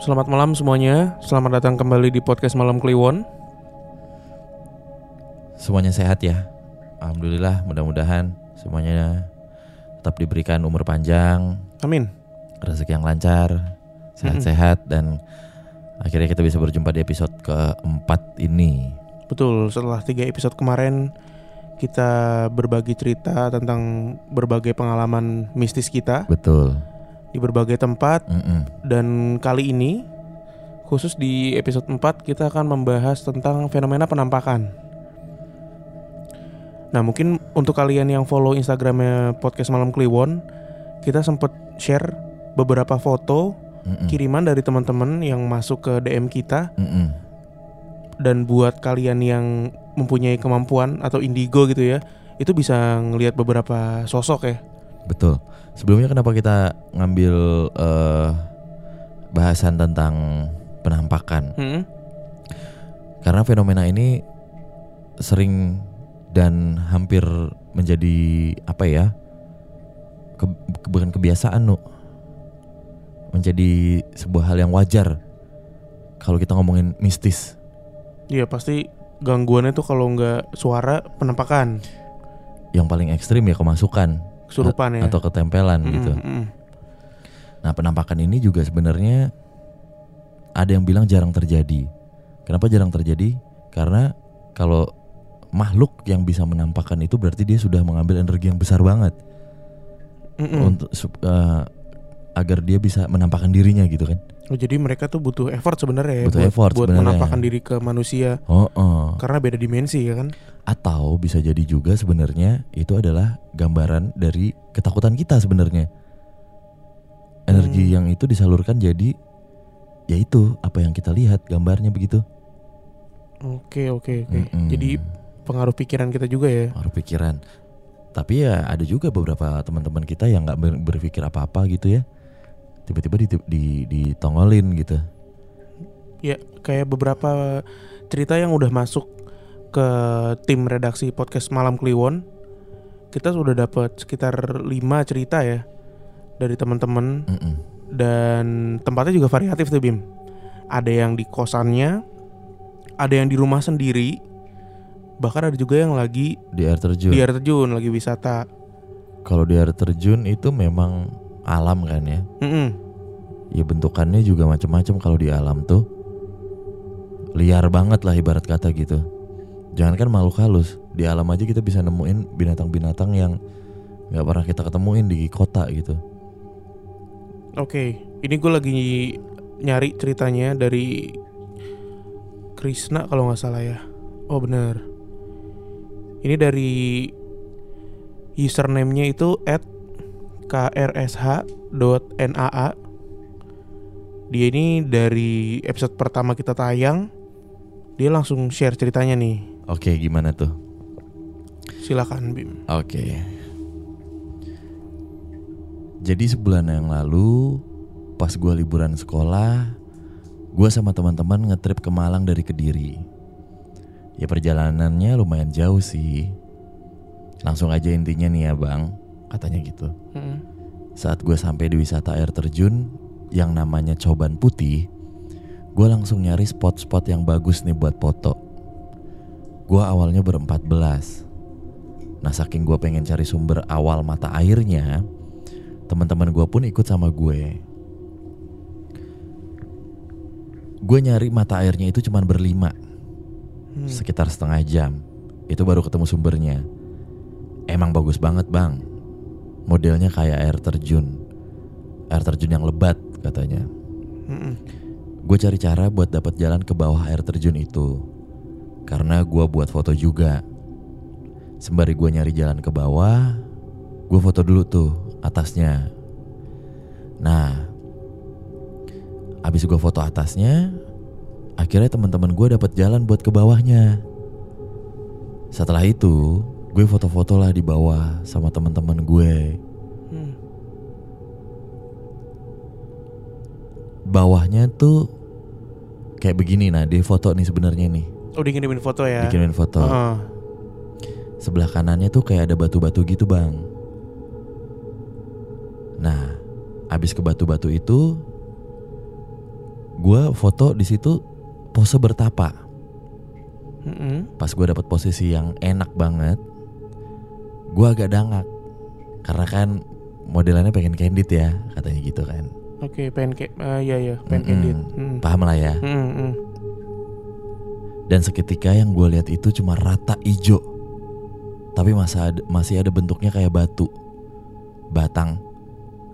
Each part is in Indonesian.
Selamat malam semuanya. Selamat datang kembali di podcast Malam Kliwon. Semuanya sehat ya. Alhamdulillah, mudah-mudahan semuanya tetap diberikan umur panjang, Amin. rezeki yang lancar, sehat-sehat dan akhirnya kita bisa berjumpa di episode keempat ini. Betul, setelah tiga episode kemarin kita berbagi cerita tentang berbagai pengalaman mistis kita Betul. Di berbagai tempat Mm-mm. dan kali ini khusus di episode 4 kita akan membahas tentang fenomena penampakan. Nah, mungkin untuk kalian yang follow Instagramnya podcast Malam Kliwon, kita sempat share beberapa foto Mm-mm. kiriman dari teman-teman yang masuk ke DM kita Mm-mm. dan buat kalian yang mempunyai kemampuan atau indigo gitu ya itu bisa ngelihat beberapa sosok ya Betul. Sebelumnya kenapa kita ngambil eh, bahasan tentang penampakan? Hmm, Karena fenomena ini sering dan hampir menjadi apa ya? Ke, ke- bukan kebiasaan, nu. Menjadi sebuah hal yang wajar kalau kita ngomongin mistis. iya pasti gangguannya tuh kalau nggak suara penampakan Yang paling ekstrim ya kemasukan kesurupan ya atau ketempelan Mm, gitu. mm, mm. Nah, penampakan ini juga sebenarnya ada yang bilang jarang terjadi. Kenapa jarang terjadi? Karena kalau makhluk yang bisa menampakkan itu berarti dia sudah mengambil energi yang besar banget Mm, mm. untuk eh, agar dia bisa menampakkan dirinya gitu kan. Oh, jadi mereka tuh butuh effort sebenarnya ya Butuh buat, effort buat sebenarnya. menampakkan diri ke manusia Oh, oh. karena beda dimensi ya kan Atau bisa jadi juga sebenarnya itu adalah gambaran dari ketakutan kita sebenarnya. Energi Hmm. yang itu disalurkan jadi yaitu apa yang kita lihat gambarnya begitu. oke oke oke Mm-mm. jadi pengaruh pikiran kita juga ya Pengaruh pikiran. Tapi ya ada juga beberapa teman-teman kita yang nggak ber- berpikir apa-apa gitu ya. Tiba-tiba di, di, ditongolin gitu. Ya, kayak beberapa cerita yang udah masuk ke tim redaksi podcast Malam Kliwon. Kita sudah dapat sekitar 5 cerita ya dari teman-teman Mm-mm. dan tempatnya juga variatif tuh Bim. Ada yang di kosannya, ada yang di rumah sendiri, bahkan ada juga yang lagi Di air terjun. di air terjun, lagi wisata. Kalau di air terjun itu memang alam kan ya. Mm-mm. Ya bentukannya juga macam-macam kalau di alam tuh. Liar banget lah ibarat kata gitu. Jangankan makhluk halus, di alam aja kita bisa nemuin binatang-binatang yang nggak pernah kita ketemuin di kota gitu. Oke, ini gue lagi nyari ceritanya dari Krisna kalau nggak salah ya. Oh bener. Ini dari username-nya itu at krsh.naa. Dia ini dari episode pertama kita tayang, dia langsung share ceritanya nih. Oke, gimana tuh? Silakan Bim. Oke. Jadi sebulan yang lalu pas gua liburan sekolah, gua sama teman-teman ngetrip ke Malang dari Kediri. Ya perjalanannya lumayan jauh sih. Langsung aja intinya nih ya bang, katanya gitu. Mm. Saat gue sampai di wisata air terjun yang namanya Coban Putih, gue langsung nyari spot-spot yang bagus nih buat foto. Gue awalnya berempat belas. Nah saking gue pengen cari sumber awal mata airnya, teman-teman gue pun ikut sama gue. Gue nyari mata airnya itu cuman berlima, Hmm. sekitar setengah jam. Itu baru ketemu sumbernya. Emang bagus banget bang. Modelnya kayak air terjun. Air terjun yang lebat katanya. Mm-mm. Gue cari cara buat dapat jalan ke bawah air terjun itu. Karena gue buat foto juga. Sembari gue nyari jalan ke bawah, gue foto dulu tuh atasnya. Nah, abis gue foto atasnya, akhirnya teman-teman gue dapat jalan buat ke bawahnya. Setelah itu, gue foto-foto lah di bawah sama teman-teman gue. Hmm. Bawahnya tuh kayak begini nah, dia foto nih sebenarnya nih. Oh dikirimin foto ya. Bikinin foto. Heeh. Sebelah kanannya tuh kayak ada batu-batu gitu bang. Nah, abis ke batu-batu itu, Gue foto di situ pose bertapa. Mm-mm. Pas gue dapet posisi yang enak banget, gue agak dangak. Karena kan modelannya pengen candid ya, katanya gitu kan. Oke, pengen kayak eh, iya iya, pengen Mm-mm. candid. Mm. Paham lah ya. Mm, mm. Dan seketika yang gue lihat itu cuma rata ijo, tapi masih ada, masih ada bentuknya kayak batu, batang,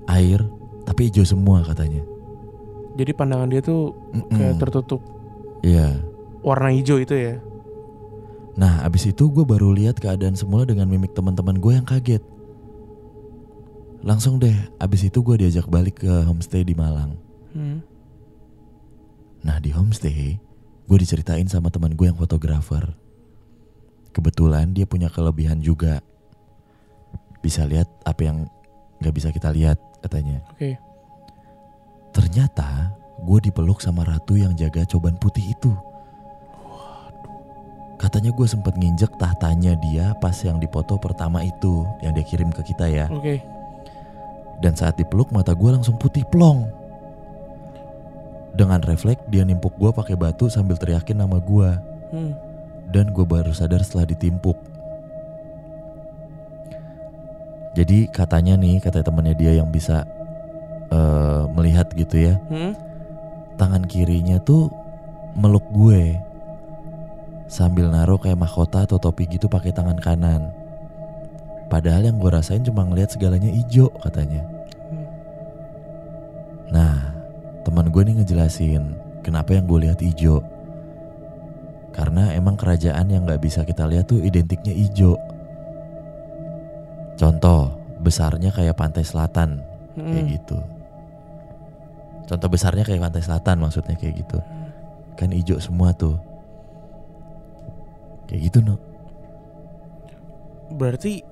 air, tapi hijau semua katanya. Jadi pandangan dia tuh Mm-mm. kayak tertutup Iya. warna hijau itu ya. Nah, abis itu gue baru lihat keadaan semula dengan mimik teman-teman gue yang kaget. Langsung deh, abis itu gue diajak balik ke homestay di Malang. Hmm. Nah di homestay, gue diceritain sama teman gue yang fotografer. Kebetulan dia punya kelebihan juga. Bisa lihat apa yang nggak bisa kita lihat katanya. Oke. Ternyata gue dipeluk sama ratu yang jaga coban putih itu. Katanya gue sempat nginjek tahtanya dia pas yang dipoto pertama itu yang dia kirim ke kita ya. Oke. Dan saat dipeluk mata gue langsung putih plong. Dengan refleks dia nimpuk gue pakai batu sambil teriakin nama gue. Hmm. Dan gue baru sadar setelah ditimpuk. Jadi katanya nih kata temannya dia yang bisa eh, melihat gitu ya. Hmm. Tangan kirinya tuh meluk gue sambil naruh kayak mahkota atau topi gitu pakai tangan kanan. Padahal yang gue rasain cuma ngeliat segalanya ijo katanya. Teman gue nih ngejelasin kenapa yang gue lihat ijo. Karena emang kerajaan yang nggak bisa kita lihat tuh identiknya ijo. Contoh, besarnya kayak pantai selatan, Hmm. kayak gitu. Contoh besarnya kayak pantai selatan maksudnya kayak gitu. Kan ijo semua tuh. Kayak gitu no. Berarti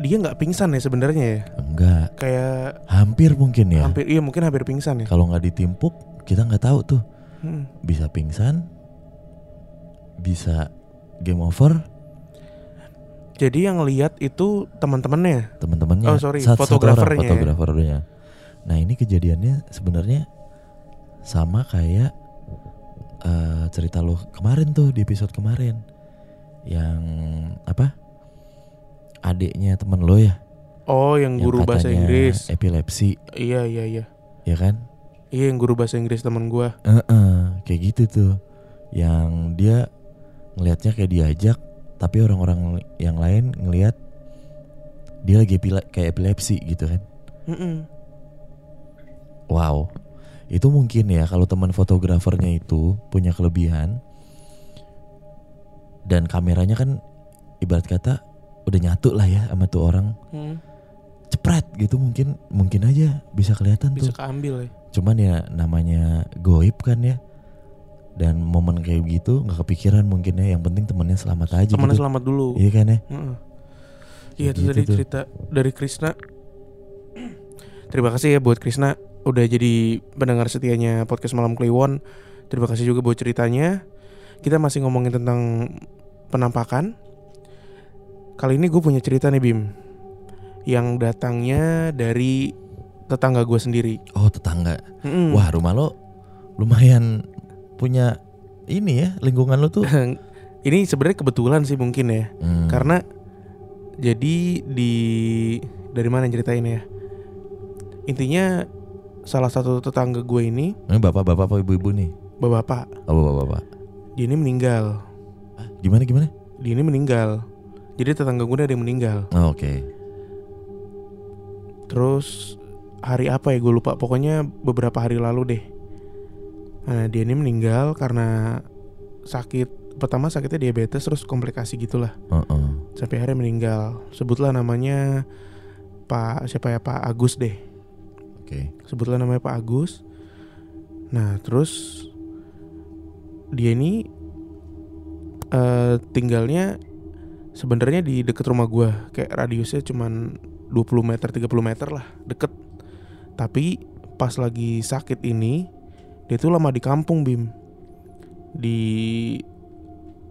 dia nggak pingsan ya sebenarnya ya? Enggak, Kayak hampir mungkin ya. hampir iya mungkin hampir pingsan ya. Kalau nggak ditimpuk, kita nggak tahu tuh. Hmm. Bisa pingsan, bisa game over, Jadi yang lihat itu teman-temannya. teman-temannya. Oh, sorry, satu- satu orang, fotografernya ya. fotografernya. Nah ini kejadiannya sebenarnya sama kayak eh, cerita lo kemarin tuh di episode kemarin, yang apa? Adiknya temen lo ya, Oh, yang yang guru bahasa Inggris. epilepsi, Iya iya iya. ya kan? Iya yang guru bahasa Inggris teman gua. Heeh, kayak gitu tuh. Yang dia ngelihatnya kayak diajak, tapi orang-orang yang lain ngelihat dia lagi epile- kayak epilepsi gitu kan. Mm-mm. Wow. Itu mungkin ya kalau teman fotografernya itu punya kelebihan dan kameranya kan ibarat kata udah nyatu lah ya sama tuh orang Hmm. cepret gitu mungkin mungkin aja bisa kelihatan Bisa tuh. keambil ya. Cuman ya namanya goib kan ya. Dan momen kayak gitu nggak kepikiran mungkin ya. Yang penting temennya selamat aja Temannya gitu. selamat dulu. Iya kan ya? Iya itu Gitu tadi tuh. cerita dari Krisna. Terima kasih ya buat Krisna udah jadi pendengar setianya podcast Malam Kliwon. Terima kasih juga buat ceritanya. Kita masih ngomongin tentang penampakan. Kali ini gue punya cerita nih Bim. Yang datangnya dari tetangga gue sendiri. Oh tetangga. Mm-mm. Wah rumah lo lumayan punya ini ya lingkungan lo tuh. ini sebenarnya kebetulan sih mungkin ya. Hmm. Karena jadi di dari mana ceritain ya? Intinya salah satu tetangga gue ini ini bapak-bapak apa ibu-ibu nih? bapak-bapak, Oh bapak-bapak. dia ini meninggal. Gimana gimana? Dia ini meninggal. Jadi tetangga gue ada yang meninggal. Oh, Oke. Terus hari apa ya gue lupa. Pokoknya beberapa hari lalu deh. Nah dia ini meninggal karena sakit. Pertama sakitnya diabetes terus komplikasi gitulah. Heeh. Sampai akhirnya meninggal. Sebutlah namanya Pak siapa ya Pak Agus deh. Oke. sebutlah namanya Pak Agus. Nah, terus dia ini eh, tinggalnya sebenarnya di deket rumah gua, kayak radiusnya cuman 20 meter, 30 meter lah, deket. Tapi pas lagi sakit ini, dia tuh lama di kampung Bim. Di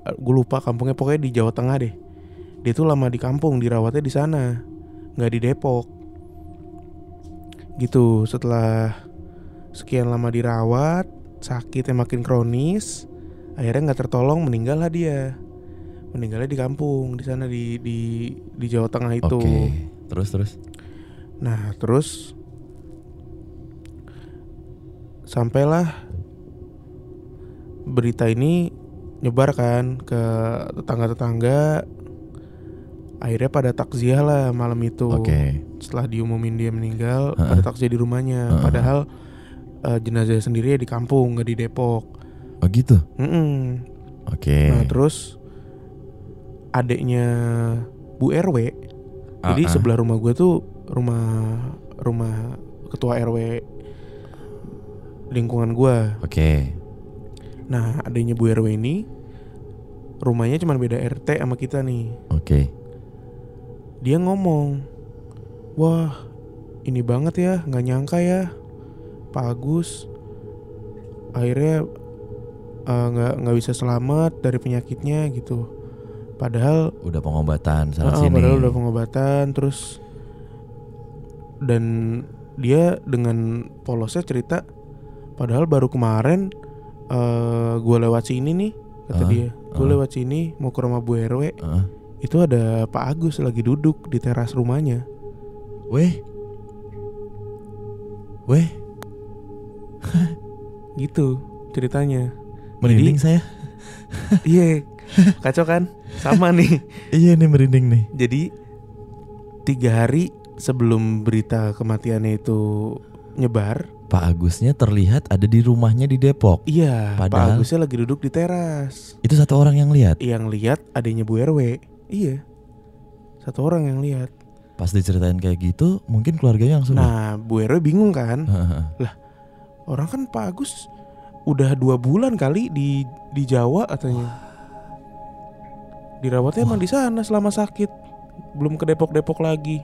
gue lupa kampungnya pokoknya di Jawa Tengah deh. Dia tuh lama di kampung, dirawatnya di sana, nggak di Depok gitu setelah sekian lama dirawat sakitnya makin kronis akhirnya nggak tertolong meninggal lah dia meninggalnya di kampung di sana di di di Jawa Tengah itu Oke. Terus terus. nah terus sampailah berita ini nyebar kan ke tetangga-tetangga akhirnya pada takziah lah malam itu Oke. setelah diumumin dia meninggal Heeh. pada takziah di rumahnya Heeh. padahal eh, jenazah sendiri ya di kampung nggak di Depok Oh gitu. Mm-mm. Oke. nah terus adiknya Bu RW Ah, jadi ah. sebelah rumah gue tuh rumah rumah ketua RW lingkungan gue Oke. nah adiknya Bu RW ini rumahnya cuma beda RT sama kita nih Oke. dia ngomong wah ini banget ya nggak nyangka ya Pak Agus akhirnya eh, nggak nggak bisa selamat dari penyakitnya gitu padahal Udah pengobatan sana sini. padahal udah pengobatan terus dan dia dengan polosnya cerita padahal baru kemarin eh gue lewat sini nih kata Ah, dia gue ah. lewat sini mau ke rumah Bu RW Heeh. itu ada Pak Agus lagi duduk di teras rumahnya Weh. Weh. gitu ceritanya Merinding saya. iya kacau kan sama nih Iya nih merinding nih. jadi tiga hari sebelum berita kematiannya itu nyebar Pak Agusnya terlihat ada di rumahnya di Depok. iya Pak Padahal- Agusnya lagi duduk di teras Itu satu orang yang lihat. yang lihat adanya Bu RW iya satu orang yang lihat Pas diceritain kayak gitu, mungkin keluarganya langsung. nah Bu RW bingung kan Heeh. orang kan Pak Agus udah dua bulan kali di di Jawa katanya dirawatnya emang di sana selama sakit belum ke Depok-Depok lagi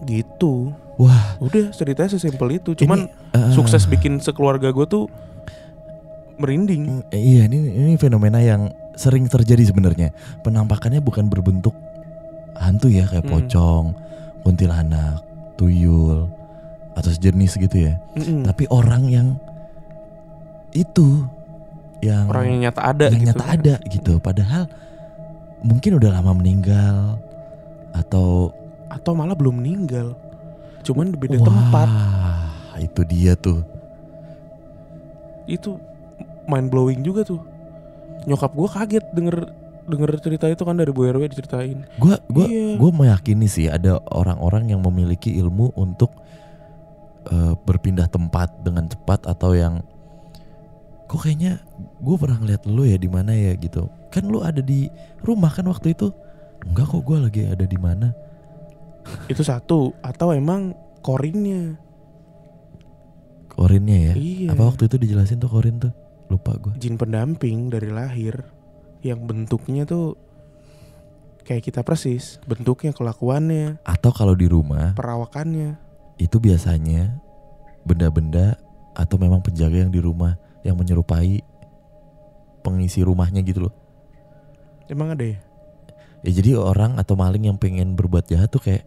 gitu Wah, udah ceritanya sesimpel itu cuman eh, sukses bikin sekeluarga gue tuh merinding Mm, Iya, ini ini fenomena yang sering terjadi sebenarnya. Penampakannya bukan berbentuk hantu ya kayak Hmm. pocong, kuntilanak, tuyul atau sejenis gitu ya. Mm-mm. Tapi orang yang itu yang orang yang nyata ada yang gitu. nyata ada gitu. Padahal mungkin udah lama meninggal atau atau malah belum meninggal cuman di beda Wah, tempat Itu dia tuh. itu mind blowing juga tuh nyokap gue kaget denger denger cerita itu kan dari Bu RW diceritain Gua gua Iya. gua meyakini sih ada orang-orang yang memiliki ilmu untuk eh, berpindah tempat dengan cepat atau yang kok kayaknya gue pernah ngeliat lu ya di mana ya gitu. Kan lu ada di rumah kan waktu itu? Enggak kok gue lagi ada di mana. itu satu atau emang korinnya Korinnya ya. iya Apa waktu itu dijelasin tuh korin tuh? Lupa gue. jin pendamping dari lahir yang bentuknya tuh kayak kita persis bentuknya kelakuannya Atau kalau di rumah perawakannya itu biasanya benda-benda atau memang penjaga yang di rumah yang menyerupai pengisi rumahnya gitu loh. emang ada ya Ya jadi orang atau maling yang pengen berbuat jahat tuh kayak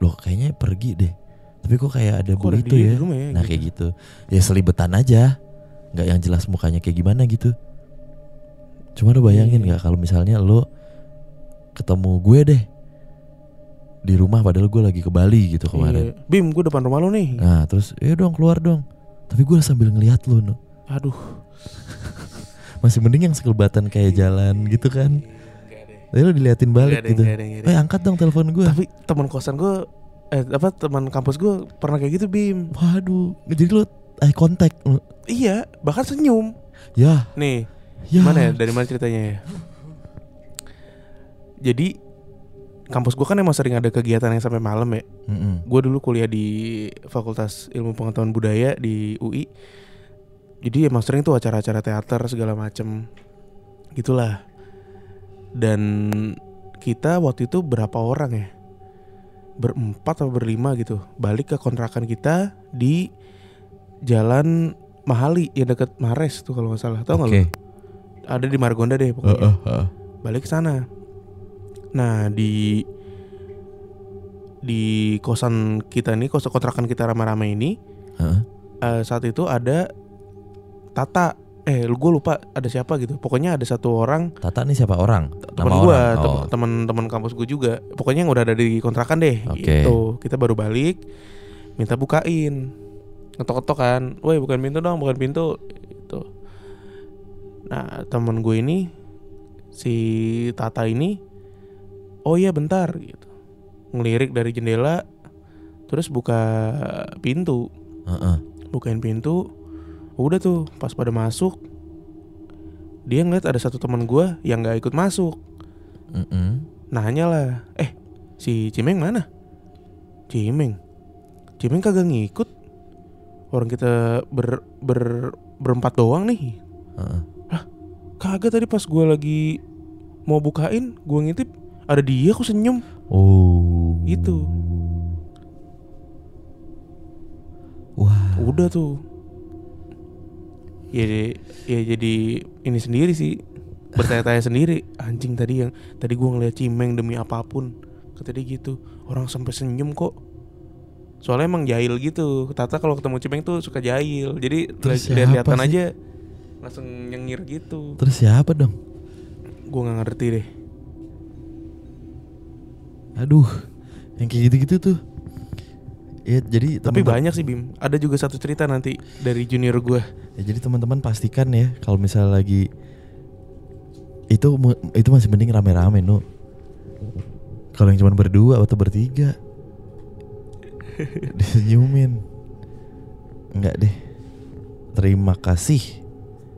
loh kayaknya pergi deh. Tapi kok kayak ada Kok bu ada itu dia ya. ya Nah gitu. kayak gitu. Ya selibetan aja. nggak yang jelas mukanya kayak gimana gitu. Cuma lo bayangin Iya. nggak kalau misalnya lo ketemu gue deh di rumah padahal gue lagi ke Bali gitu kemarin. Iya. Bim gue depan rumah lo nih Nah terus ya dong keluar dong. Tapi gue sambil ngeliat lo no. aduh Masih mending yang sekelebatan kayak jalan gitu kan. Tapi lo diliatin balik ada, gitu. nggak ada. Eh angkat dong telepon gue. tapi teman kosan gue eh apa teman kampus gue pernah kayak gitu Bim Waduh, jadi lo eye contact. lo. iya bahkan senyum Ya, nih ya. Mana ya? Dari mana ceritanya ya? Jadi kampus gue kan emang sering ada kegiatan yang sampai malam ya. Mm-mm. Gue dulu kuliah di Fakultas Ilmu Pengetahuan Budaya di UI. Jadi emang sering tuh acara-acara teater segala macem Gitulah. Dan kita waktu itu berapa orang ya? Berempat atau berlima gitu. Balik ke kontrakan kita di Jalan Mahali yang deket Mares tuh kalau nggak salah. Tahu nggak Oke. lu? ada di Margonda deh pokoknya. Heeh, heeh. Balik ke sana. Nah, di di kosan kita nih, kos kontrakan kita rame-rame ini Heeh. Eh, saat itu ada Tata eh lu gue lupa ada siapa gitu pokoknya ada satu orang Tata nih siapa orang? teman gue. Oh. teman-teman kampus gue juga pokoknya yang udah ada di kontrakan deh Oke. gitu kita baru balik minta bukain ngetok-ketok kan woi bukan pintu dong bukan pintu itu nah teman gue ini si Tata ini oh iya bentar gitu. Ngelirik dari jendela terus buka pintu. Heeh. bukain pintu udah tuh pas pada masuk dia ngeliat ada satu teman gue yang nggak ikut masuk. Mm-mm. nanya lah eh si Cimeng mana? Cimeng. Cimeng kagak ngikut. Orang kita ber, ber berempat doang nih. Heeh. kagak tadi pas gue lagi mau bukain gue ngintip ada dia kok senyum. Oh. Itu. Wah. udah tuh. Ya ya jadi ini sendiri sih. Bertanya-tanya sendiri. Anjing tadi yang tadi gua ngeliat cimeng demi apa pun. Kata dia gitu. Orang sampai senyum kok. Soalnya emang jahil gitu. Tata kalau ketemu cimeng tuh suka jahil. Jadi Terus lihat lihatan siapa sih? aja langsung nyengir gitu. Terus siapa dong? gua nggak ngerti deh Aduh. Yang kayak gitu-gitu tuh. Ya jadi tapi temen-temen- banyak sih Bim ada juga satu cerita nanti dari junior gua Ya jadi teman-teman pastikan ya kalau misalnya lagi itu itu masih mending rame-rame nu. Kalau yang cuma berdua atau bertiga disenyumin. Enggak deh. Terima kasih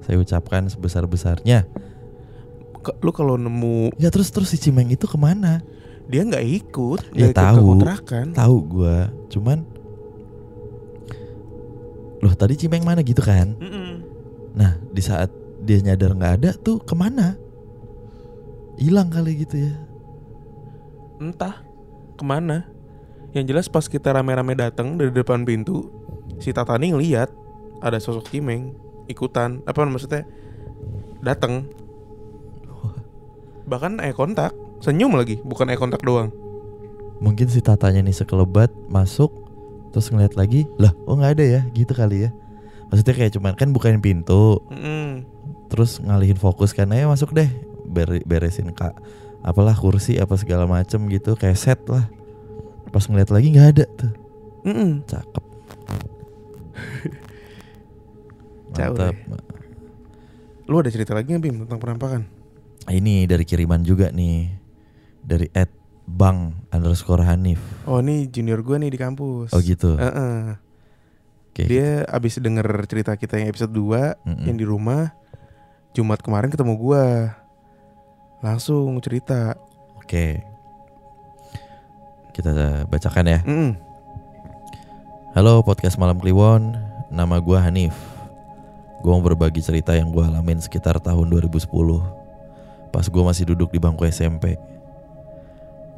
saya ucapkan sebesar-besarnya. Ke- lu kalau nemu Ya terus terus si Cimeng itu ke mana? Dia nggak ikut Ya, tahu. kontrakan Tahu gua, cuman Loh tadi Cimeng mana gitu kan? Mm-mm. Nah di saat dia nyadar nggak ada tuh ke mana? Hilang kali gitu ya? entah ke mana yang jelas pas kita rame-rame datang dari depan pintu si Tatani ngeliat ada sosok Cimeng ikutan apa maksudnya datang bahkan eye kontak senyum lagi bukan eye kontak doang Mungkin si tatanya nih sekelebat masuk terus ngeliat lagi, lah oh nggak ada ya gitu kali ya? Maksudnya kayak cuman kan bukain pintu, Mm-mm. terus ngalihin fokus kan, ayo masuk deh, Bere- beresin kak, apalah kursi apa segala macem gitu, kayak set lah. Pas ngeliat lagi nggak ada tuh, Mm-mm. cakep. Jauh Mantap. lu ada cerita lagi nggak Bim tentang penampakan Ini dari kiriman juga nih Dari Ed Bang underscore Hanif. Oh ini junior gue nih di kampus. Oh gitu. Heeh. Oke dia abis denger cerita kita yang episode 2 Mm-mm. yang di rumah Jumat kemarin ketemu gua. Langsung cerita. Oke. Kita bacakan ya. Mm-mm. Halo podcast Malam Kliwon. Nama gua Hanif. Gue mau berbagi cerita yang gue alamin sekitar tahun 2010 Pas gue masih duduk di bangku SMP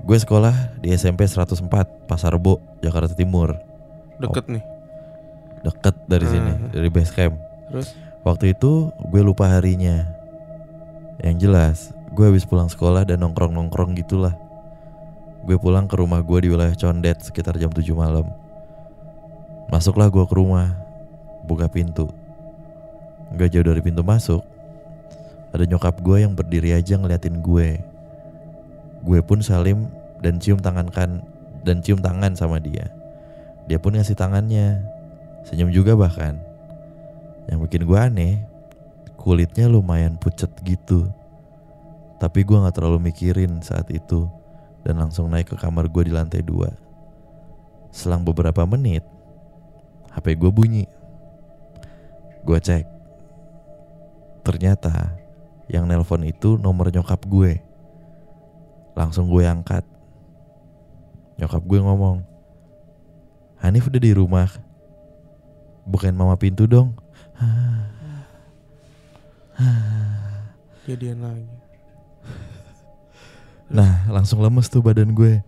Gue sekolah di SMP 104 Pasar Rebo, Jakarta Timur. Deket nih? Deket dari sini, Ah. dari base camp. Terus? Waktu itu gue lupa harinya. Yang jelas gue habis pulang sekolah dan nongkrong-nongkrong gitulah. Gue pulang ke rumah gue di wilayah Condet sekitar jam 7 malam. Masuklah gue ke rumah Buka pintu. Gak jauh dari pintu masuk Ada nyokap gue yang berdiri aja ngeliatin gue Gue pun salim dan cium tangan kan dan cium tangan sama dia. Dia pun ngasih tangannya, senyum juga bahkan. Yang bikin gue aneh, kulitnya lumayan pucet gitu. Tapi gue gak terlalu mikirin saat itu dan langsung naik ke kamar gue di lantai dua. Selang beberapa menit, HP gue bunyi. Gue cek. Ternyata yang nelpon itu nomor nyokap gue. Langsung gue angkat. Nyokap gue ngomong, Hanif udah di rumah. Bukain mama pintu dong. jadian lagi Nah langsung lemes tuh badan gue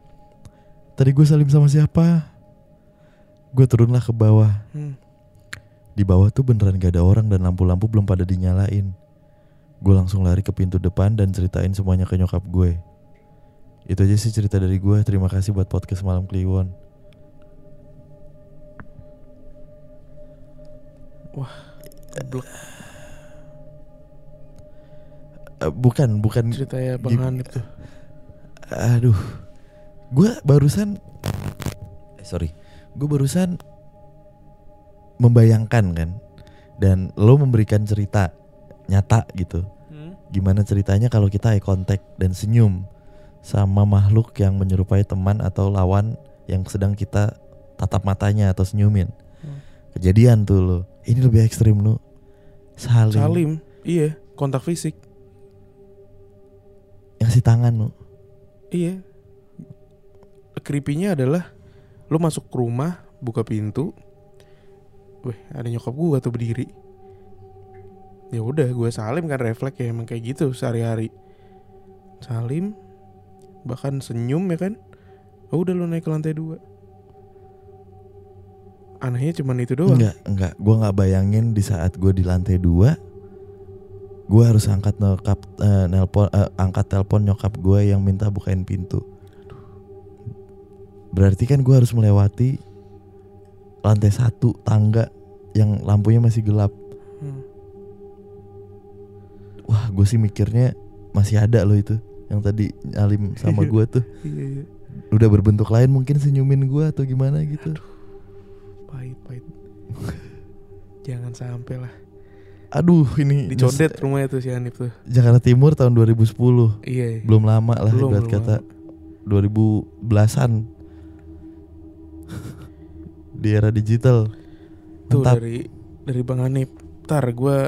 Tadi gue salim sama siapa Gue turunlah ke bawah Hmm. Di bawah tuh beneran gak ada orang dan lampu-lampu belum pada dinyalain Gue langsung lari ke pintu depan dan ceritain semuanya ke nyokap gue Itu aja sih cerita dari gue Terima kasih buat podcast Malam Kliwon Blek. Eh, bukan bukan ceritanya Bang Hanif tuh. aduh gue barusan eh, sorry gue barusan membayangkan kan dan lo memberikan cerita nyata gitu Hmm? gimana ceritanya kalau kita eye contact dan senyum sama makhluk yang menyerupai teman atau lawan yang sedang kita tatap matanya atau senyumin Hmm. kejadian tuh lo ini lebih ekstrim lo saling, Salim, iya, kontak fisik. ngasih tangan lo Iya. Creepy-nya adalah lu masuk ke rumah, buka pintu. Wih, ada nyokap gua tuh berdiri. Ya udah, gua salim kan refleks ya emang kayak gitu sehari-hari. Salim, bahkan senyum ya kan. Oh, udah lu naik ke lantai dua. Anehnya cuman itu doang. Enggak, enggak. Gue nggak bayangin di saat gue di lantai dua, gue harus angkat nyokap, eh, nelpon, eh, angkat telepon nyokap gue yang minta bukain pintu. Berarti kan gue harus melewati lantai satu tangga yang lampunya masih gelap. Hmm. Wah, gue sih mikirnya masih ada loh itu yang tadi Alim sama gue tuh Iya, iya. udah berbentuk lain mungkin senyumin gue atau gimana gitu. Pahit, pahit. Jangan sampai lah. Aduh, ini Dicondet rumahnya tuh si Hanif tuh. Jakarta Timur tahun 2010. Iya. belum lama lah Belum, ibarat belum kata 2010-an di era digital Tuh Mantap. dari dari Bang Hanif. Ntar gue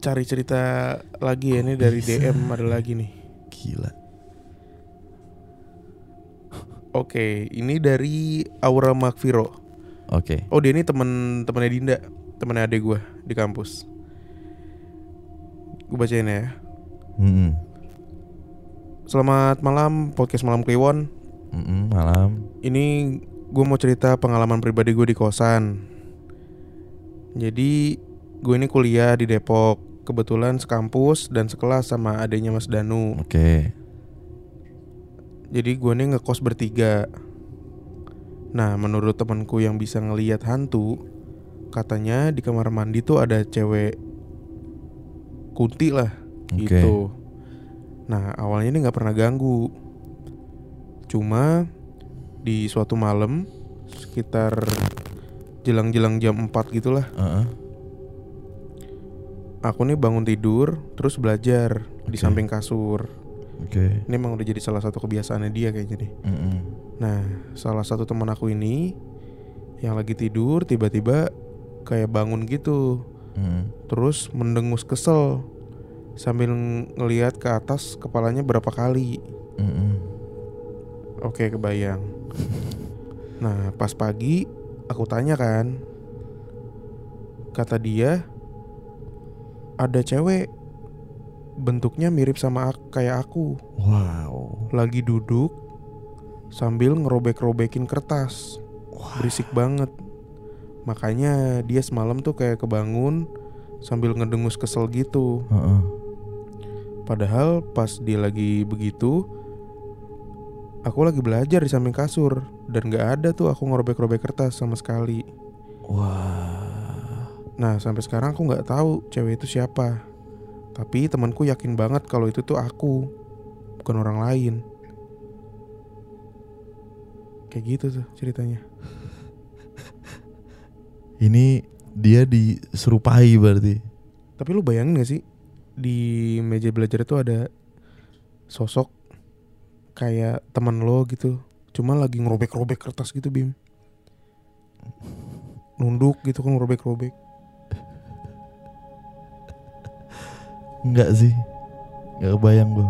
cari cerita lagi ya ini dari? DM ada lagi nih. Gila Oke, ini dari Aura Makviro. oke Oh dia ini temen temennya Dinda, temennya adek gue di kampus. Gue bacain ya. Mm-mm. Selamat malam podcast malam Kliwon. Mm-mm, malam Ini gue mau cerita pengalaman pribadi gue di kosan. Jadi gue ini kuliah di Depok. Kebetulan sekampus dan sekelas sama adanya Mas Danu. oke Jadi gue nih ngekos bertiga. Nah, menurut temanku yang bisa ngelihat hantu, katanya di kamar mandi tuh ada cewek kunti lah, oke gitu. Nah, awalnya ini nggak pernah ganggu. Cuma di suatu malam sekitar jelang-jelang jam 4 gitulah, Heeh. Aku nih bangun tidur terus belajar di Oke. samping kasur. oke Ini emang udah jadi salah satu kebiasaannya dia kayaknya nih. Mm-mm. Nah, salah satu teman aku ini yang lagi tidur tiba-tiba kayak bangun gitu, Mm-mm. terus mendengus kesel sambil ng- ngelihat ke atas kepalanya berapa kali. Mm-mm. Oke, kebayang. Nah, pas pagi aku tanya kan, kata dia ada cewek bentuknya mirip sama ak- kayak aku, wow. Lagi duduk sambil ngerobek-robekin kertas. berisik banget. Makanya dia semalam tuh kayak kebangun sambil ngedengus kesel gitu. Heeh. padahal pas dia lagi begitu aku lagi belajar di samping kasur dan gak ada tuh aku ngerobek-robek kertas sama sekali. Wah nah sampai sekarang aku nggak tahu cewek itu siapa. Tapi temanku yakin banget kalau itu tuh aku bukan orang lain. Kayak gitu tuh ceritanya. Ini dia diserupai berarti? Tapi lu bayangin gak sih di meja belajar itu ada sosok kayak teman lo gitu, cuma lagi ngerobek-robek kertas gitu bim, nunduk gitu kan ngerobek-robek. Enggak sih. Nggak kebayang gue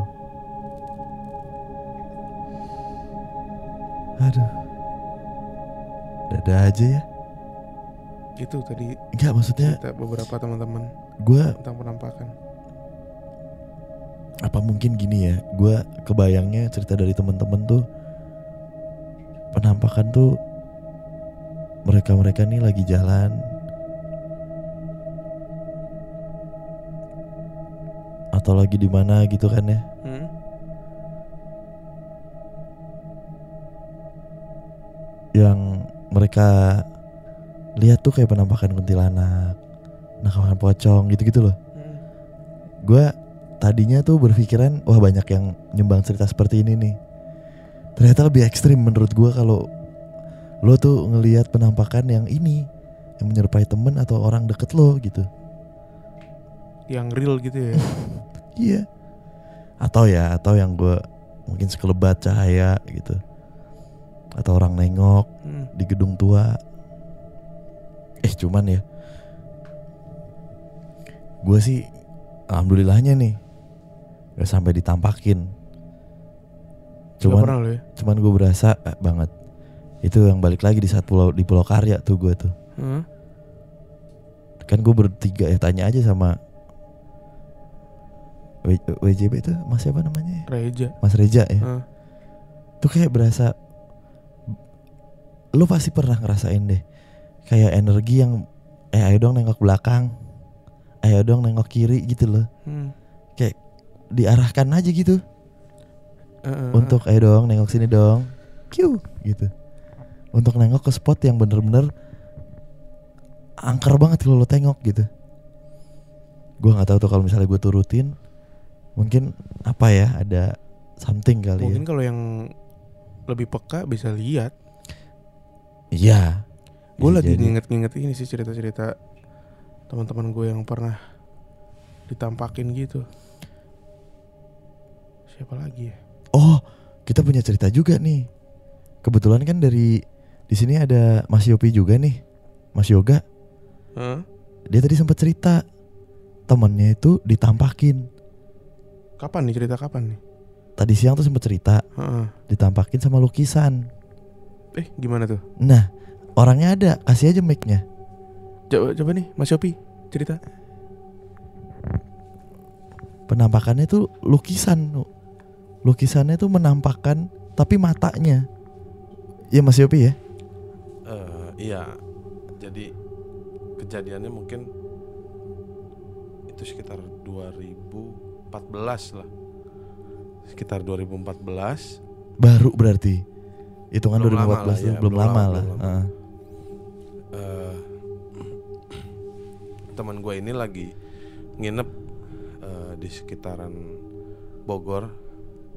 aduh. Dada aja ya. Itu tadi Enggak maksudnya cerita beberapa teman-teman gue tentang penampakan. apa mungkin gini ya gue kebayangnya cerita dari teman-teman tuh penampakan tuh mereka mereka nih lagi jalan atau lagi di mana gitu kan ya Hmm? yang mereka lihat tuh kayak penampakan kuntilanak nakaman pocong gitu-gitu loh. Hmm. Gue tadinya tuh berpikiran wah banyak yang nyumbang cerita seperti ini nih. Ternyata lebih ekstrim menurut gue kalau lo tuh ngelihat penampakan yang ini yang menyerupai temen atau orang deket lo gitu. Yang real gitu ya. Iya. Atau ya, atau yang gue mungkin sekelebat cahaya gitu. Atau orang nengok Hmm. di gedung tua. Eh cuman ya, gue sih alhamdulillahnya nih gak sampai ditampakin. Cuman, pernah ya. cuman gue berasa eh, banget. Itu yang balik lagi di saat pulau di Pulau Karya tuh gue tuh. Hah? Kan gue bertiga ya tanya aja sama WJB itu mas siapa namanya? Reja. Mas Reja ya. Hah. tuh kayak berasa lu pasti pernah ngerasain deh kayak energi yang eh ayo dong nengok belakang ayo dong nengok kiri gitu loh Hmm. diarahkan aja gitu eh, untuk ayo dong nengok sini dong Kiu gitu untuk nengok ke spot yang bener-bener angker banget kalau lo tengok gitu gua nggak tahu tuh kalau misalnya gue turutin mungkin apa ya ada something kali ya Mungkin kalau yang lebih peka bisa lihat. iya Gue lagi nginget-nginget ini sih cerita-cerita teman-teman gue yang pernah ditampakin gitu. Siapa lagi ya? Oh, kita punya cerita juga nih. Kebetulan kan dari di sini ada Mas Yopi juga nih, Mas Yoga. Hah? Dia tadi sempat cerita temennya itu ditampakin. Kapan nih cerita kapan nih? Tadi siang tuh sempat cerita Heeh. ditampakin sama lukisan. Eh gimana tuh? Nah, orangnya ada, kasih aja mic-nya. Coba, coba nih Mas Yopi cerita. Penampakannya tuh lukisan. Lukisannya tuh menampakkan tapi matanya. Iya Mas Yopi ya? Eh, iya, jadi kejadiannya mungkin itu sekitar 2014 lah, sekitar 2014. Baru berarti. Hitungan Belum 2014 lama lah, ya, belum, lama, lama, lah. belum. Heeh. eh teman gue ini lagi nginep eh, di sekitaran Bogor,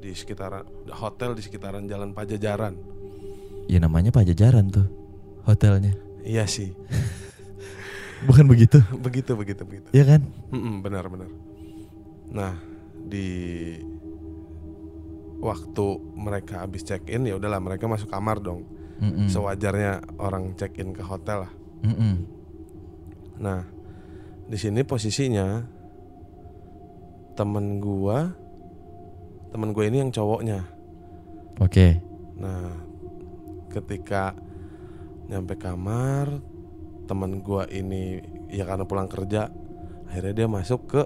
di sekitaran hotel di sekitaran Jalan Pajajaran. Ya namanya Pajajaran tuh hotelnya. Iya sih, Bukan begitu? begitu begitu begitu. Iya kan? Mm-mm, benar benar. Nah di waktu mereka habis check in ya udahlah mereka masuk kamar dong. Mm-mm. Sewajarnya orang check in ke hotel lah. Mm-mm. Nah di sini posisinya temen gua, temen gue ini yang cowoknya. Oke. Nah ketika nyampe kamar temen gua ini ya karena pulang kerja akhirnya dia masuk ke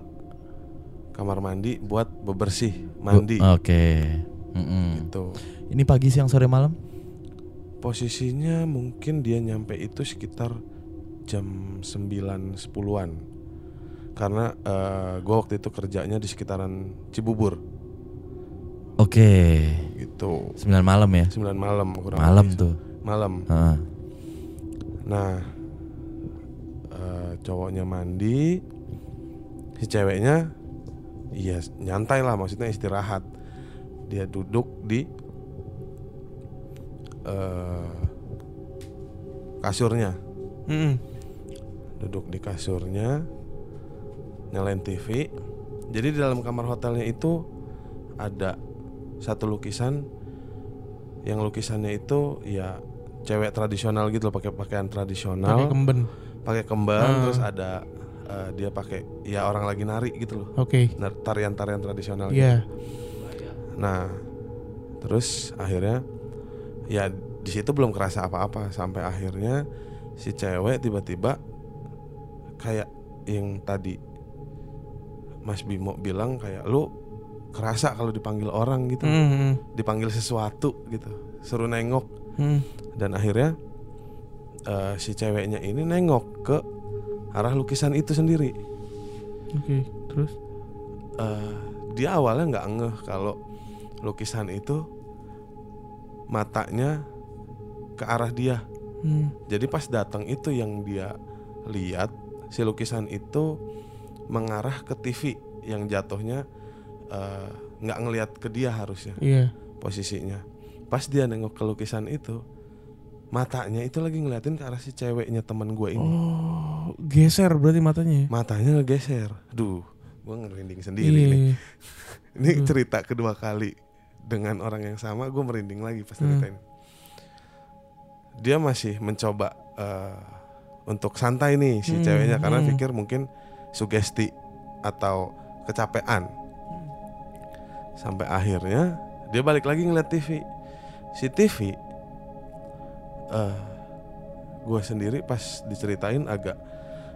kamar mandi buat bebersih mandi Oke. Mm-mm. gitu Ini pagi siang sore malam? posisinya mungkin dia nyampe itu sekitar jam 9 10-an karena eh, gua waktu itu kerjanya di sekitaran Cibubur Oke. gitu 9 malam ya? 9 malam kurang Malam lebih. tuh. malam Heeh. Nah, eh, cowoknya mandi, si ceweknya, iya nyantai lah, maksudnya istirahat. Dia duduk di eh, kasurnya, Mm-mm. duduk di kasurnya, nyalain TV. Jadi di dalam kamar hotelnya itu ada satu lukisan, yang lukisannya itu ya cewek tradisional gitu loh, pakai pakaian tradisional. Pakai kemben. pakai kembang Ah. terus ada eh, dia pakai ya orang lagi nari gitu loh Oke. Nar- tarian-tarian tradisional Iya. gitu. nah terus akhirnya ya di situ belum kerasa apa-apa sampai akhirnya si cewek tiba-tiba kayak yang tadi Mas Bimo bilang kayak lu kerasa kalau dipanggil orang gitu Mm-mm. dipanggil sesuatu gitu suruh nengok Mm. dan akhirnya eh, si ceweknya ini nengok ke arah lukisan itu sendiri. Oke. Terus? Eh, dia awalnya nggak ngeh kalau lukisan itu matanya ke arah dia. Mm. Jadi pas datang itu yang dia lihat si lukisan itu mengarah ke TV yang jatuhnya eh, nggak ngelihat ke dia harusnya Iya. posisinya. Pas dia nengok ke lukisan itu, matanya itu lagi ngeliatin ke arah si ceweknya teman gue ini. Oh, geser berarti matanya. ya? Matanya ngegeser. Duh, gue ngerinding sendiri Iya. nih. Ini Hmm. cerita kedua kali dengan orang yang sama, gue merinding lagi pas Hmm. ceritain. Dia masih mencoba eh, untuk santai nih si Hmm, ceweknya karena hmm. pikir mungkin sugesti atau kecapean. Sampai akhirnya dia balik lagi ngeliat TV. Si TV, eh gue sendiri pas diceritain agak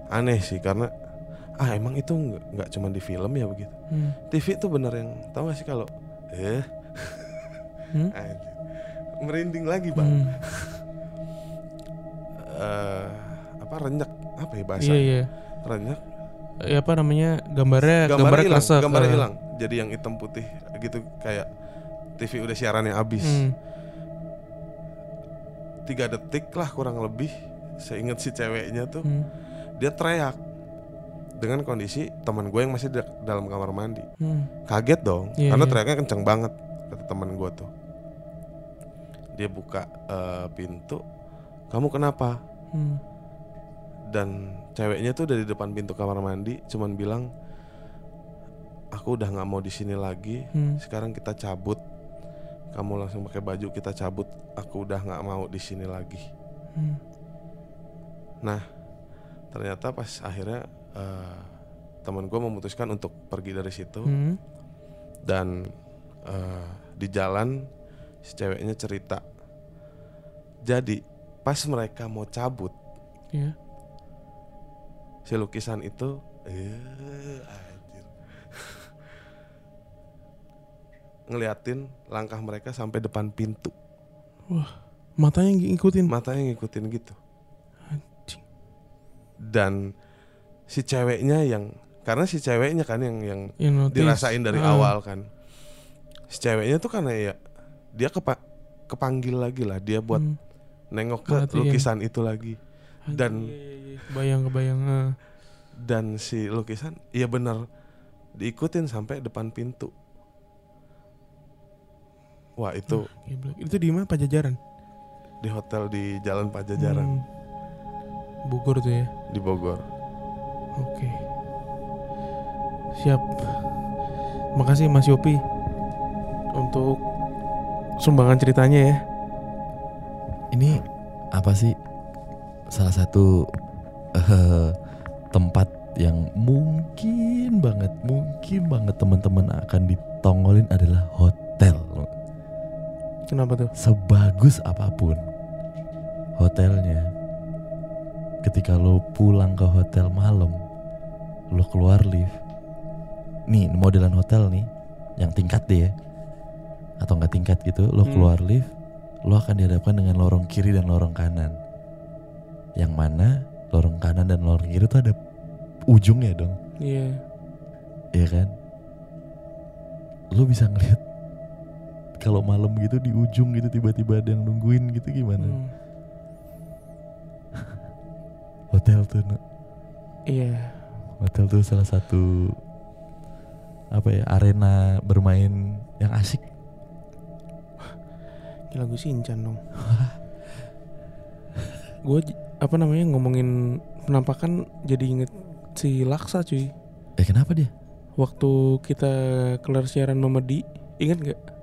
aneh sih karena ah emang itu nggak nggak cuma di film ya begitu. Hmm. TV itu bener yang tahu gak sih kalau eh Hmm? merinding lagi bang. Hmm. Eh, apa renyak apa ya bahasa Iya iya. renyak Ya apa namanya gambarnya gambarnya hilang eh. hilang jadi yang hitam putih gitu kayak TV udah siarannya habis Hmm. Tiga detik lah kurang lebih saya ingat si ceweknya tuh Hmm. dia teriak dengan kondisi teman gue yang masih di dalam kamar mandi Hmm. kaget dong Iya, karena iya. teriaknya kenceng banget kata teman gue tuh dia buka eh, pintu kamu kenapa Hmm. dan ceweknya tuh dari depan pintu kamar mandi cuman bilang aku udah nggak mau di sini lagi Hmm. sekarang kita cabut kamu langsung pakai baju kita cabut aku udah nggak mau di sini lagi Hmm. ternyata pas akhirnya eh, teman gue memutuskan untuk pergi dari situ Hmm. dan eh, di jalan si ceweknya cerita jadi pas mereka mau cabut Iya. si lukisan itu eh, ngeliatin langkah mereka sampai depan pintu Matanya ngikutin. matanya ngikutin gitu Anjing. dan si ceweknya yang karena si ceweknya kan yang yang notice. dirasain dari Ah. awal kan si ceweknya tuh karena ya dia kepa kepanggil lagi lah dia buat Hmm. nengok ke Perhatiin. lukisan itu lagi Anjing, dan- iya, iya, iya. kebayang kebayang. ah. dan si lukisan iya benar diikutin sampai depan pintu wah itu Geblek. Itu di mana Pajajaran? di hotel di Jalan Pajajaran Hmm. Bogor tuh ya. di Bogor Oke. Siap. Makasih Mas Yopi untuk sumbangan ceritanya ya. Ini apa sih salah satu eh, tempat yang mungkin banget, mungkin banget teman-teman akan ditongolin adalah hotel. Kenapa tuh? Sebagus apa pun hotelnya, ketika lo pulang ke hotel malam, lo keluar lift. Nih modelan hotel nih, yang tingkat deh ya, atau nggak tingkat gitu, lo Hmm. keluar lift, lo akan dihadapkan dengan lorong kiri dan lorong kanan. Yang mana lorong kanan dan lorong kiri itu ada ujungnya dong, Iya. ya kan? Lo bisa ngeliat kalau malam gitu di ujung gitu tiba-tiba ada yang nungguin gitu gimana? Hmm. Hotel tuh, no. Iya. hotel tuh salah satu apa ya arena bermain yang asik. Gila gue Shinchan dong. gue apa namanya ngomongin penampakan jadi inget si Laksa cuy. Eh kenapa dia? Waktu kita kelar siaran Memedi, inget gak?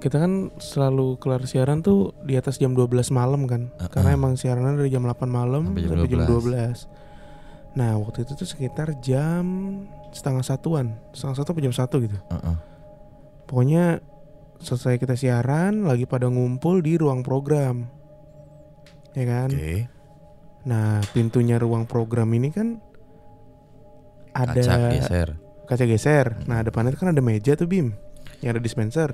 Kita kan selalu kelar siaran tuh di atas jam 12 malam kan. Uh-uh. Karena emang siarannya dari jam 8 malam Sampai jam sampai jam 12. 12. Nah waktu itu tuh sekitar jam setengah satuan, setengah satu atau jam satu gitu. Heeh. Pokoknya selesai kita siaran lagi pada ngumpul di ruang program. Ya kan? Oke. Nah, pintunya ruang program ini kan ada Kaca geser. kaca geser. Hmm. Nah, depannya kan ada meja tuh Bim. Yang ada dispenser,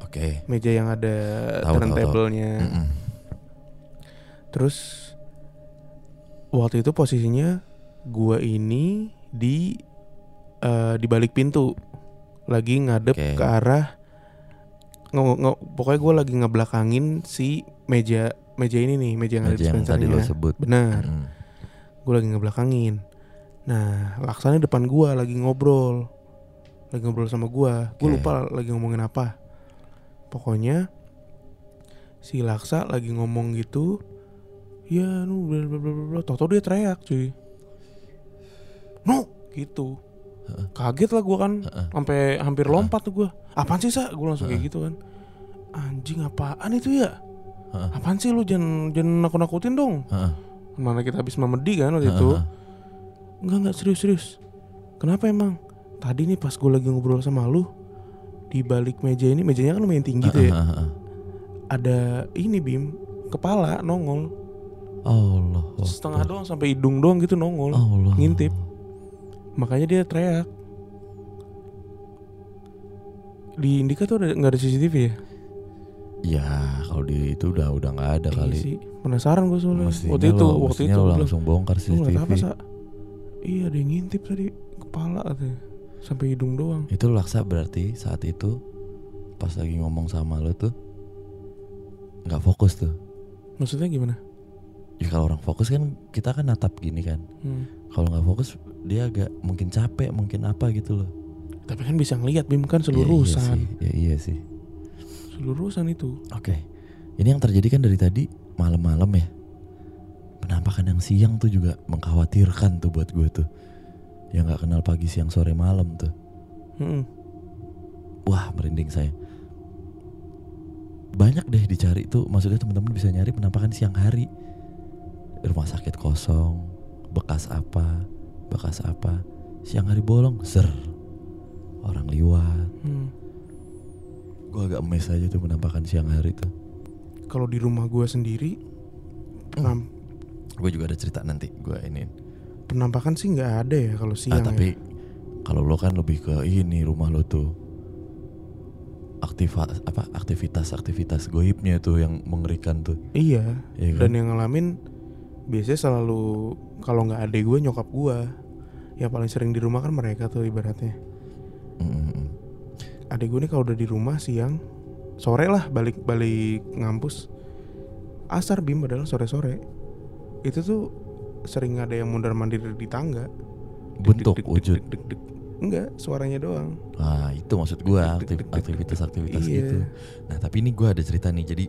Oke. meja yang ada turntable-nya. Mm-mm. Terus waktu itu posisinya gua ini di eh, di balik pintu lagi ngadep Oke. ke arah nge- nge- pokoknya gue lagi ngebelakangin si meja meja ini nih meja yang ada Meja yang tadi lo dispensernya sebut. benar Mm. gue lagi ngebelakangin nah laksanya depan gue lagi ngobrol lagi ngobrol sama gue gue Oke. lupa lagi ngomongin apa. Pokoknya si laksa lagi ngomong gitu ya nu bla bla bla bla bla. Tau dia teriak cuy. No gitu. Kaget lah gue kan sampai hampir lompat tuh gue apaan sih sa? Gue langsung kayak gitu kan. Anjing apaan itu ya? Apaan sih lu jangan jangan nakut nakutin dong mana kita habis memedi kan waktu itu. enggak enggak serius serius. Kenapa emang tadi nih pas gue lagi ngobrol sama lu di balik meja ini mejanya kan lumayan tinggi tuh ya. Ada ini bim kepala nongol. Allah setengah doang sampai hidung doang gitu nongol. Allah. Ngintip. Makanya dia teriak. Di Indika tuh ada nggak ada CCTV ya? Ya kalau di itu udah udah nggak ada Iya kali. sih. Penasaran gue soalnya. Mestinya waktu itu lo, waktu itu lo langsung bongkar lu CCTV. apa sa? Iya ada yang ngintip tadi. Kepala katanya sampai hidung doang Itu laksa berarti saat itu pas lagi ngomong sama lo tuh nggak fokus tuh. maksudnya gimana Ya kalau orang fokus kan kita kan natap gini kan. hmm. Kalau nggak fokus dia agak mungkin capek mungkin apa gitu loh. tapi kan bisa ngelihat bim kan Ya, selurusan iya sih. Ya, iya sih. selurusan itu Oke. Ini yang terjadi kan dari tadi malam-malam ya. Penampakan yang siang tuh juga mengkhawatirkan tuh buat gue tuh. Yang nggak kenal pagi siang sore malam tuh. Hmm. Wah merinding saya. Banyak deh dicari tuh. Maksudnya teman-teman bisa nyari penampakan siang hari. Rumah sakit kosong, bekas apa, bekas apa. Siang hari bolong, ser. Orang liwat. Hmm. Gue agak emes aja tuh penampakan siang hari tuh. kalau di rumah gue sendiri penam- Gue juga ada cerita nanti gue ini. Penampakan sih nggak ada ya kalau Ah siang tapi ya. kalau lo kan lebih ke ini rumah lo tuh aktiva apa aktivitas aktivitas goibnya tuh yang mengerikan tuh. iya Iya dan kan? yang ngalamin biasanya selalu kalau nggak ada gue nyokap gue yang paling sering di rumah kan mereka tuh ibaratnya Mm, mm, mm. adik gue nih kalau udah di rumah siang sore lah balik balik ngampus asar bim padahal sore sore itu tuh sering ada yang mundar mandir di tangga Bentuk wujud. enggak suaranya doang Nah itu maksud gue dek, aktivitas-aktivitas Iya. gitu. Nah tapi ini gue ada cerita nih jadi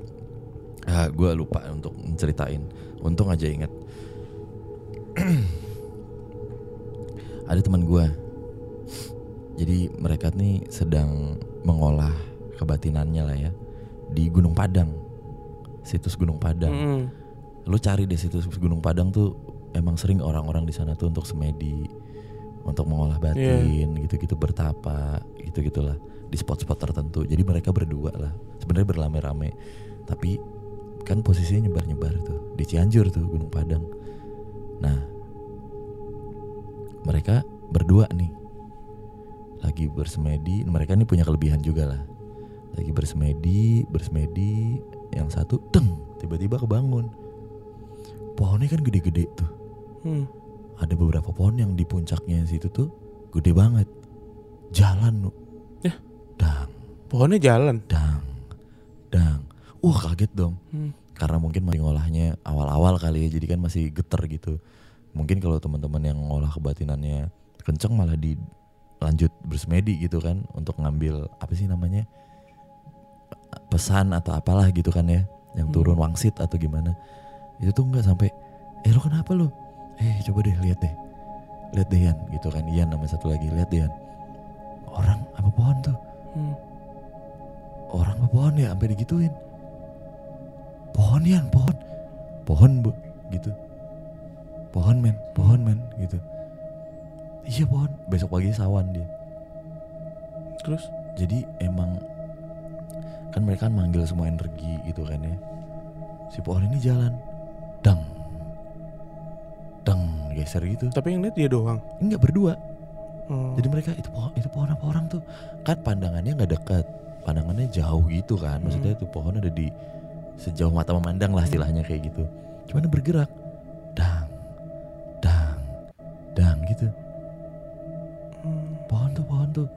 ah, gue lupa untuk menceritain. Untung aja inget. ada teman gue. Jadi mereka nih sedang mengolah kebatinannya lah ya di Gunung Padang. Situs Gunung Padang. Mm. Lu cari deh situs Gunung Padang tuh emang sering orang-orang di sana tuh untuk semedi, untuk mengolah batin, gitu-gitu bertapa, gitu-gitulah di spot-spot tertentu. Jadi mereka berdua lah, sebenarnya berlame-rame, tapi kan posisinya nyebar-nyebar tuh di Cianjur tuh Gunung Padang. Nah, mereka berdua nih lagi bersemedi. Mereka ini punya kelebihan juga lah. Lagi bersemedi, bersemedi, yang satu teng tiba-tiba kebangun. Pohonnya kan gede-gede tuh. Hmm. Ada beberapa pohon yang di puncaknya situ tuh gede banget. Jalan. Ya. Dang, pohonnya jalan dang, dang. Wah kaget dong. Hmm. Karena mungkin masih ngolahnya awal-awal kali ya, jadi kan masih geter gitu. Mungkin kalau teman-teman yang ngolah kebatinannya kenceng malah di lanjut bersemedi gitu kan untuk ngambil apa sih namanya pesan atau apalah gitu kan ya yang Hmm. turun wangsit atau gimana itu tuh nggak sampai eh lo kenapa lo eh coba deh lihat deh. Lihat deh Yan gitu kan Ian nama satu lagi. Lihat deh Yan orang apa pohon tuh? Hmm. orang apa pohon ya? Sampai digituin. Pohon Yan pohon. Pohon bu. Gitu. Pohon men. Pohon men. Gitu. Iya pohon. Besok pagi sawan dia. Terus? Jadi emang kan mereka kan manggil semua energi gitu kan ya. Si pohon ini jalan geser gitu. Tapi yang lihat dia doang? Enggak berdua. Oh. jadi mereka itu pohon itu pohon apa orang tuh? Kan pandangannya nggak dekat pandangannya jauh gitu kan. Maksudnya itu pohon ada di sejauh mata memandang lah istilahnya kayak gitu. Cuman bergerak. Dang dang dang gitu. Hmm. pohon tuh pohon tuh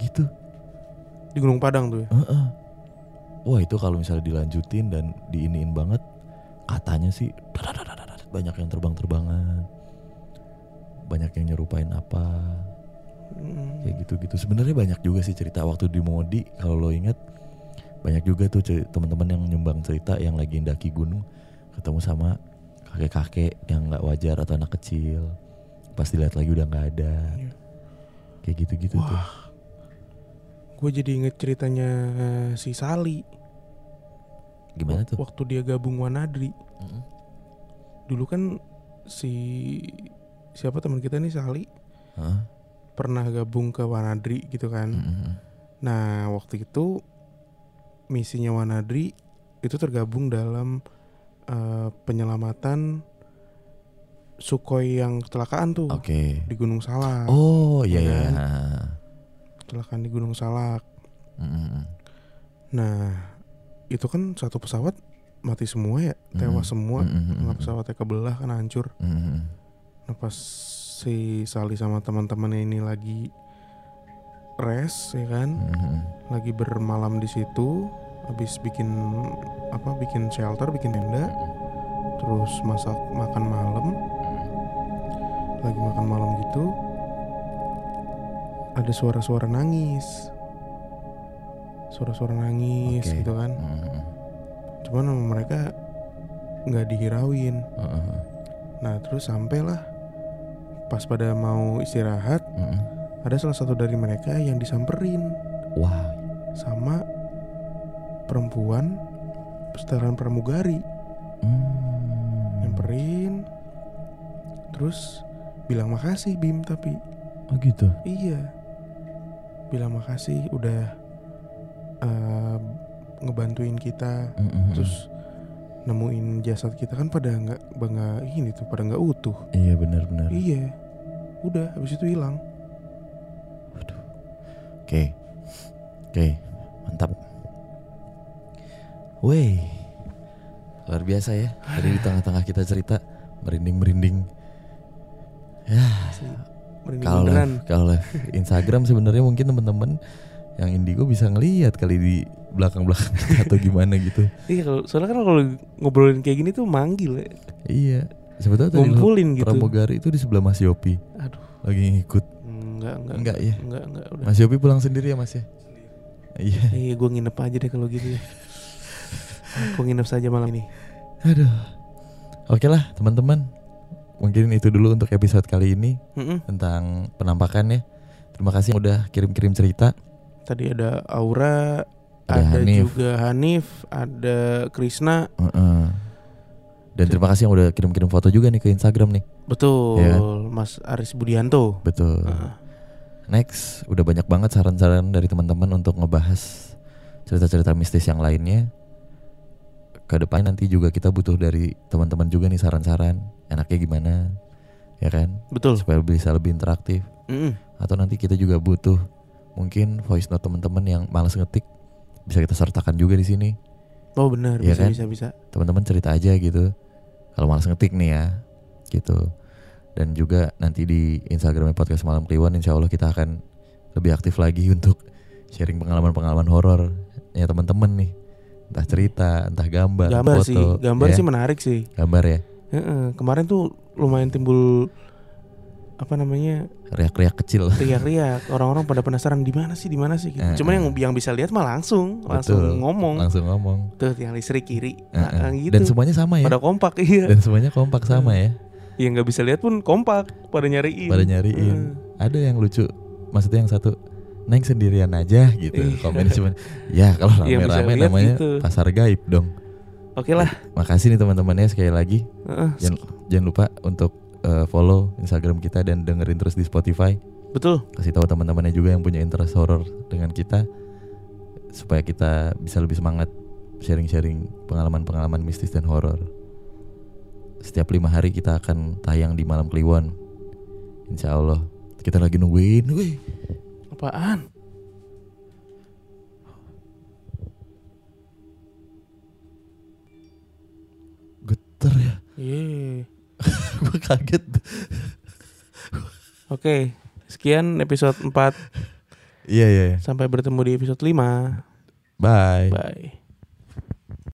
gitu. Di Gunung Padang tuh ya? Heeh. Wah itu kalau misalnya dilanjutin dan diiniin banget katanya sih banyak yang terbang-terbangan. Banyak yang nyerupain apa. Hmm. kayak gitu-gitu. Sebenarnya banyak juga sih cerita waktu di Modi kalau lo ingat. Banyak juga tuh teman-teman yang nyumbang cerita yang lagi ndaki gunung. Ketemu sama kakek-kakek yang nggak wajar atau anak kecil. Pas dilihat lagi udah nggak ada. Iya. kayak gitu-gitu tuh. Gue jadi inget ceritanya si Sali gimana tuh? waktu dia gabung Wanadri. Mm-mm. Dulu kan si siapa teman kita nih Sali Hah? pernah gabung ke Wanadri gitu kan. Mm-mm. Nah, waktu itu misinya Wanadri itu tergabung dalam eh, penyelamatan Sukhoi yang kecelakaan tuh oke di Gunung Salak. oh iya Ya iya Kecelakaan di Gunung Salak. Mm-mm. Nah, itu kan satu pesawat mati semua ya, tewas Mm. semua. Karena pesawatnya kebelah kan hancur. Mm-mm. Pas si Sali sama teman-temannya ini lagi rest ya kan, Mm-mm. lagi bermalam di situ, habis bikin apa? Bikin shelter, bikin tenda, terus masak makan malam, lagi makan malam gitu, ada suara-suara nangis, suara-suara nangis Oke. gitu kan. Mm-mm. Cuman sama mereka nggak dihirauin. Mm-mm. Nah terus sampailah pas pada mau istirahat, Mm-mm. ada salah satu dari mereka yang disamperin wah sama perempuan setelan pramugari, Mm. nyamperin, terus bilang makasih Bim tapi oh gitu iya bilang makasih udah eh, ngebantuin kita Mm-mm. terus nemuin jasad kita kan pada nggak nggak ini tuh pada nggak utuh iya benar-benar iya udah habis itu hilang. Oke. Oke, mantap. Weh. Luar biasa ya. Tadi di tengah-tengah kita cerita merinding-merinding. Ya, kalau live, kalau live Instagram sebenarnya mungkin teman-teman yang indigo bisa ngelihat kali di belakang-belakang atau gimana gitu. iya kalau soalnya kan kalau ngobrolin kayak gini tuh manggil ya Iya. Sebetulnya tadi ngumpulin gitu pramugari itu di sebelah Mas Yopi. aduh Lagi ngikut. enggak enggak Enggak ya? enggak enggak udah Mas Yopi pulang sendiri ya Mas ya? Iya. iya gue nginep aja deh kalau gitu ya gue nginep saja malam ini Aduh. Oke lah teman-teman. Mungkin itu dulu untuk episode kali ini Mm-mm. tentang penampakannya. Terima kasih udah kirim-kirim cerita. Tadi ada Aura Ada ada, Hanif. juga Hanif ada Krisna Heeh. Dan terima kasih yang udah kirim-kirim foto juga nih ke Instagram nih. betul Iya Mas Aris Budianto Betul. Heeh. Next, udah banyak banget saran-saran dari teman-teman untuk ngebahas cerita-cerita mistis yang lainnya. Ke depan nanti juga kita butuh dari teman-teman juga nih saran-saran. Enaknya gimana? Ya kan? betul Supaya bisa lebih interaktif. Mm-mm. atau nanti kita juga butuh mungkin voice note teman-teman yang malas ngetik bisa kita sertakan juga di sini. Oh benar Iya bisa kan? bisa bisa. Teman-teman cerita aja gitu kalau malas ngetik nih ya gitu. Dan juga nanti di Instagramnya podcast malam kliwon insya Allah kita akan lebih aktif lagi untuk sharing pengalaman-pengalaman horor ya teman-teman nih. Entah cerita entah gambar gambar foto sih gambar ya. sih menarik sih. Gambar ya? Heeh, kemarin tuh lumayan timbul apa namanya riak-riak kecil riak-riak orang-orang pada penasaran di mana sih di mana sih gitu. Eh, cuman eh. yang yang bisa lihat mah langsung langsung Betul. ngomong langsung ngomong tuh yang listrik kiri Eh, nah, eh. gitu dan semuanya sama ya pada kompak iya dan semuanya kompak sama ya yang nggak bisa lihat pun kompak pada nyariin pada nyariin. Eh, Ada yang lucu, maksudnya yang satu Neng sendirian aja gitu. Iya. Komen cuman ya kalau Iya, rame-rame namanya gitu. pasar gaib dong. oke lah Makasih nih teman-temannya sekali lagi. Heeh, Jangan, jangan lupa untuk eh, follow Instagram kita dan dengerin terus di Spotify. betul Kasih tahu teman-temannya juga yang punya interest horror dengan kita supaya kita bisa lebih semangat sharing-sharing pengalaman-pengalaman mistis dan horor. Setiap lima hari kita akan tayang di Malam Kliwon. Insya Allah kita lagi nungguin. Wih. apaan Geter ya. Iya. Gue kaget. Oke, sekian episode 4 Iya iya. iya. sampai bertemu di episode 5. Bye. Bye.